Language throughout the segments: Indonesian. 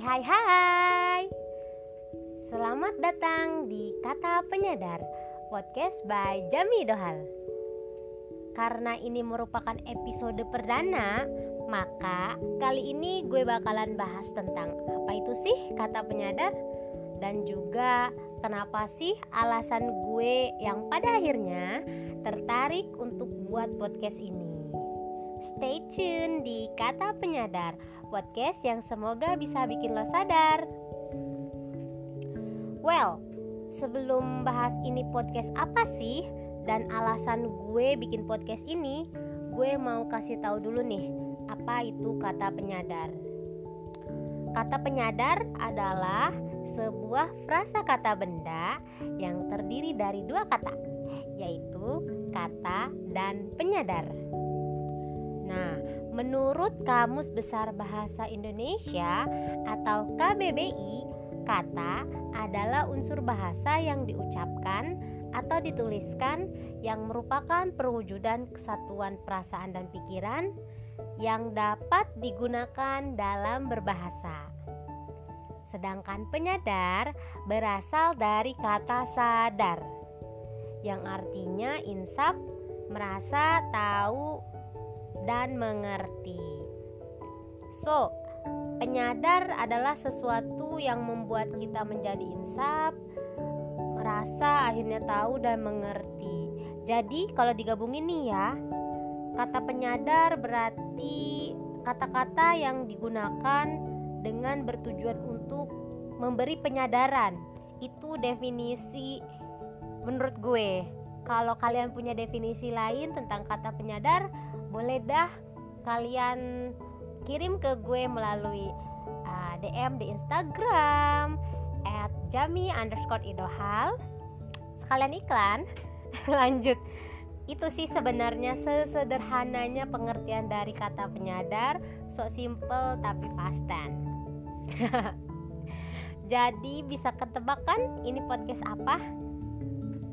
Hai hai. Selamat datang di Kata Penyadar Podcast by Jami Dohal. Karena ini merupakan episode perdana Maka kali ini gue bakalan bahas tentang Apa itu sih kata penyadar? Dan juga kenapa sih alasan gue yang pada akhirnya tertarik untuk buat podcast ini. Stay tune di Kata Penyadar, podcast yang semoga bisa bikin lo sadar. Well, sebelum bahas ini podcast apa sih dan alasan gue bikin podcast ini, gue mau kasih tahu dulu nih, apa itu kata penyadar. Kata penyadar adalah sebuah frasa kata benda yang terdiri dari dua kata, yaitu kata dan penyadar. Nah, menurut Kamus Besar Bahasa Indonesia atau KBBI, kata adalah unsur bahasa yang diucapkan atau dituliskan yang merupakan perwujudan kesatuan perasaan dan pikiran yang dapat digunakan dalam berbahasa. Sedangkan penyadar berasal dari kata sadar yang artinya insaf, merasa, tahu, dan mengerti. So, penyadar adalah sesuatu yang membuat kita menjadi insaf, merasa akhirnya tahu dan mengerti. Jadi, kalau digabungin nih ya, kata penyadar berarti kata-kata yang digunakan dengan bertujuan untuk memberi penyadaran. Itu definisi menurut gue. Kalau kalian punya definisi lain tentang kata penyadar, boleh dah kalian kirim ke gue melalui uh, DM di Instagram at jami underscore idohal. Sekalian iklan lanjut. Itu sih sebenarnya sesederhananya pengertian dari kata penyadar so simple tapi pasten jadi bisa ketebakan ini podcast apa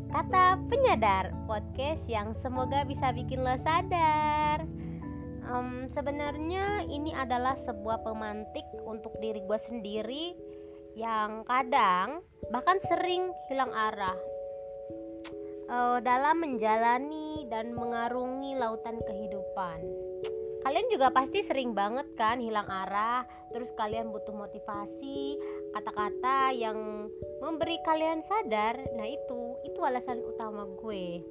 Kata penyadar podcast yang semoga bisa bikin lo sadar. Um, Sebenarnya ini adalah sebuah pemantik untuk diri gue sendiri yang kadang bahkan sering hilang arah uh, dalam menjalani dan mengarungi lautan kehidupan. Kalian juga pasti sering banget kan hilang arah, terus kalian butuh motivasi, kata-kata yang memberi kalian sadar. Nah, itu itu alasan utama gue.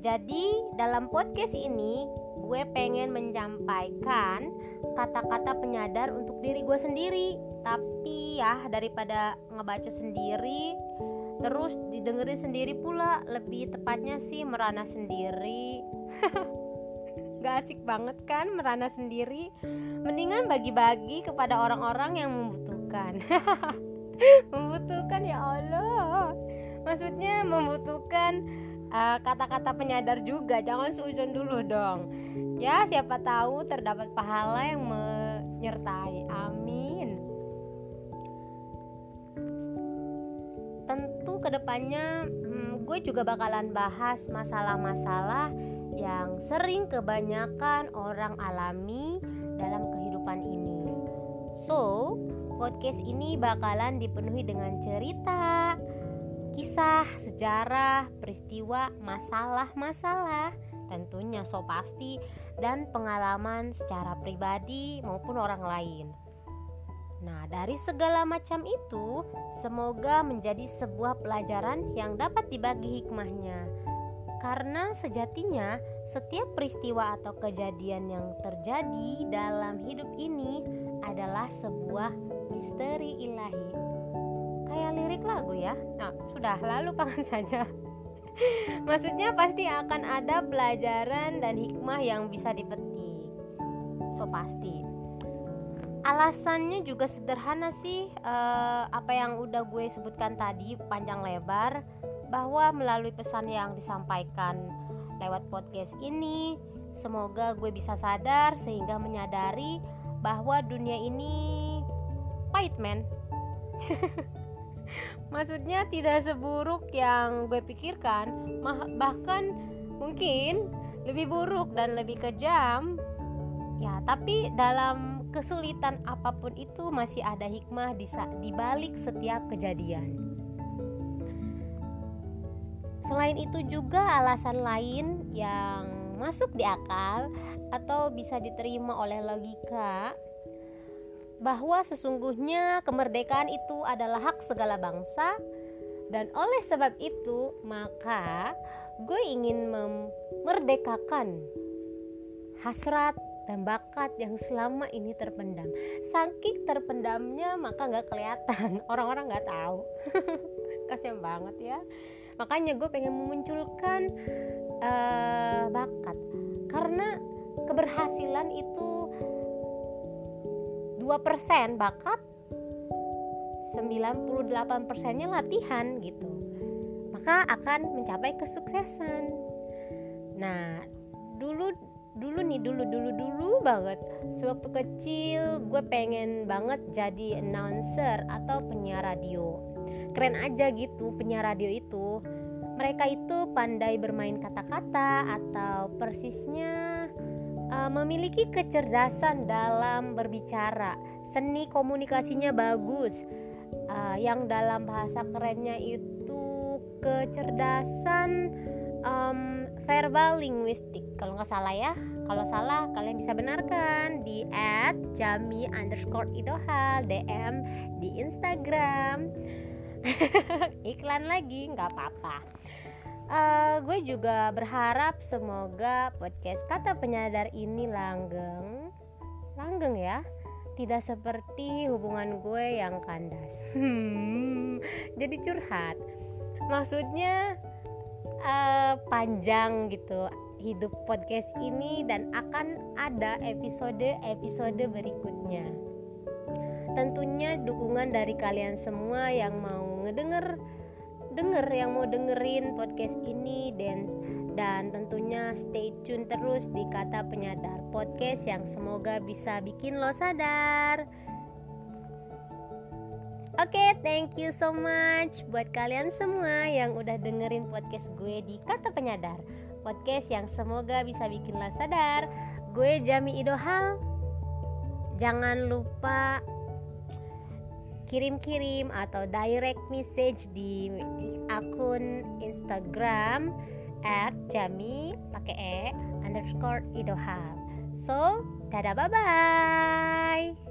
Jadi dalam podcast ini gue pengen menyampaikan kata-kata penyadar untuk diri gue sendiri. Tapi ya daripada ngebaca sendiri terus didengerin sendiri pula lebih tepatnya sih merana sendiri. Gak asik banget kan merana sendiri? Mendingan bagi-bagi kepada orang-orang yang membutuhkan ya Allah. Maksudnya membutuhkan uh, kata-kata uh, penyadar juga. Jangan seuzon dulu dong. Ya siapa tahu terdapat pahala yang menyertai. Amin. Tentu ke depannya hmm, gue juga bakalan bahas masalah-masalah yang sering kebanyakan orang alami dalam kehidupan ini. So podcast ini bakalan dipenuhi dengan cerita kisah, sejarah, peristiwa, masalah-masalah tentunya so pasti dan pengalaman secara pribadi maupun orang lain. Nah, dari segala macam itu, semoga menjadi sebuah pelajaran yang dapat dibagi hikmahnya. Karena sejatinya, setiap peristiwa atau kejadian yang terjadi dalam hidup ini adalah sebuah misteri ilahi. Kayak lirik lagu ya? Nah sudah lalu lupakan saja. Maksudnya pasti akan ada pelajaran dan hikmah yang bisa dipetik. So pasti. Alasannya juga sederhana sih eh, apa yang udah gue sebutkan tadi panjang lebar bahwa melalui pesan yang disampaikan lewat podcast ini semoga gue bisa sadar sehingga menyadari bahwa dunia ini pahit men. Maksudnya tidak seburuk yang gue pikirkan. Bahkan mungkin lebih buruk dan lebih kejam. Ya tapi dalam kesulitan apa pun itu masih ada hikmah di, di balik setiap kejadian. Selain itu juga alasan lain yang masuk di akal atau bisa diterima oleh logika bahwa sesungguhnya kemerdekaan itu adalah hak segala bangsa. Dan oleh sebab itu maka gue ingin memerdekakan hasrat dan bakat yang selama ini terpendam. Saking terpendamnya maka nggak kelihatan. Orang-orang nggak tahu. Kasian banget ya. Makanya gue pengen memunculkan uh, bakat. Karena keberhasilan itu 2% bakat 98 persennya latihan gitu. Maka akan mencapai kesuksesan. Nah dulu dulu nih dulu dulu dulu banget. Sewaktu kecil gue pengen banget jadi announcer atau penyiar radio. Keren aja gitu penyiar radio itu. Mereka itu pandai bermain kata-kata atau persisnya uh, memiliki kecerdasan dalam berbicara, seni komunikasinya bagus. Uh, yang dalam bahasa kerennya itu kecerdasan um, verbal linguistik. Kalau nggak salah ya. Kalau salah kalian bisa benarkan di at jami underscore idohal dm di instagram. Iklan lagi nggak apa-apa uh, gue juga berharap semoga podcast kata penyadar ini langgeng. Langgeng ya. Tidak seperti hubungan gue yang kandas. Hmm, jadi curhat. Maksudnya uh, panjang gitu hidup podcast ini dan akan ada episode-episode berikutnya. Tentunya dukungan dari kalian semua yang mau ngedenger denger yang mau dengerin podcast ini dan dan tentunya stay tune terus di kata penyadar podcast yang semoga bisa bikin lo sadar. Oke, okay, thank you so much buat kalian semua yang udah dengerin podcast gue di Kata Penyadar. Podcast yang semoga bisa bikin lo sadar. Gue Jami Idohal. Jangan lupa kirim-kirim atau direct message di akun Instagram at jami pakai e underscore idohal. So, dadah bye bye.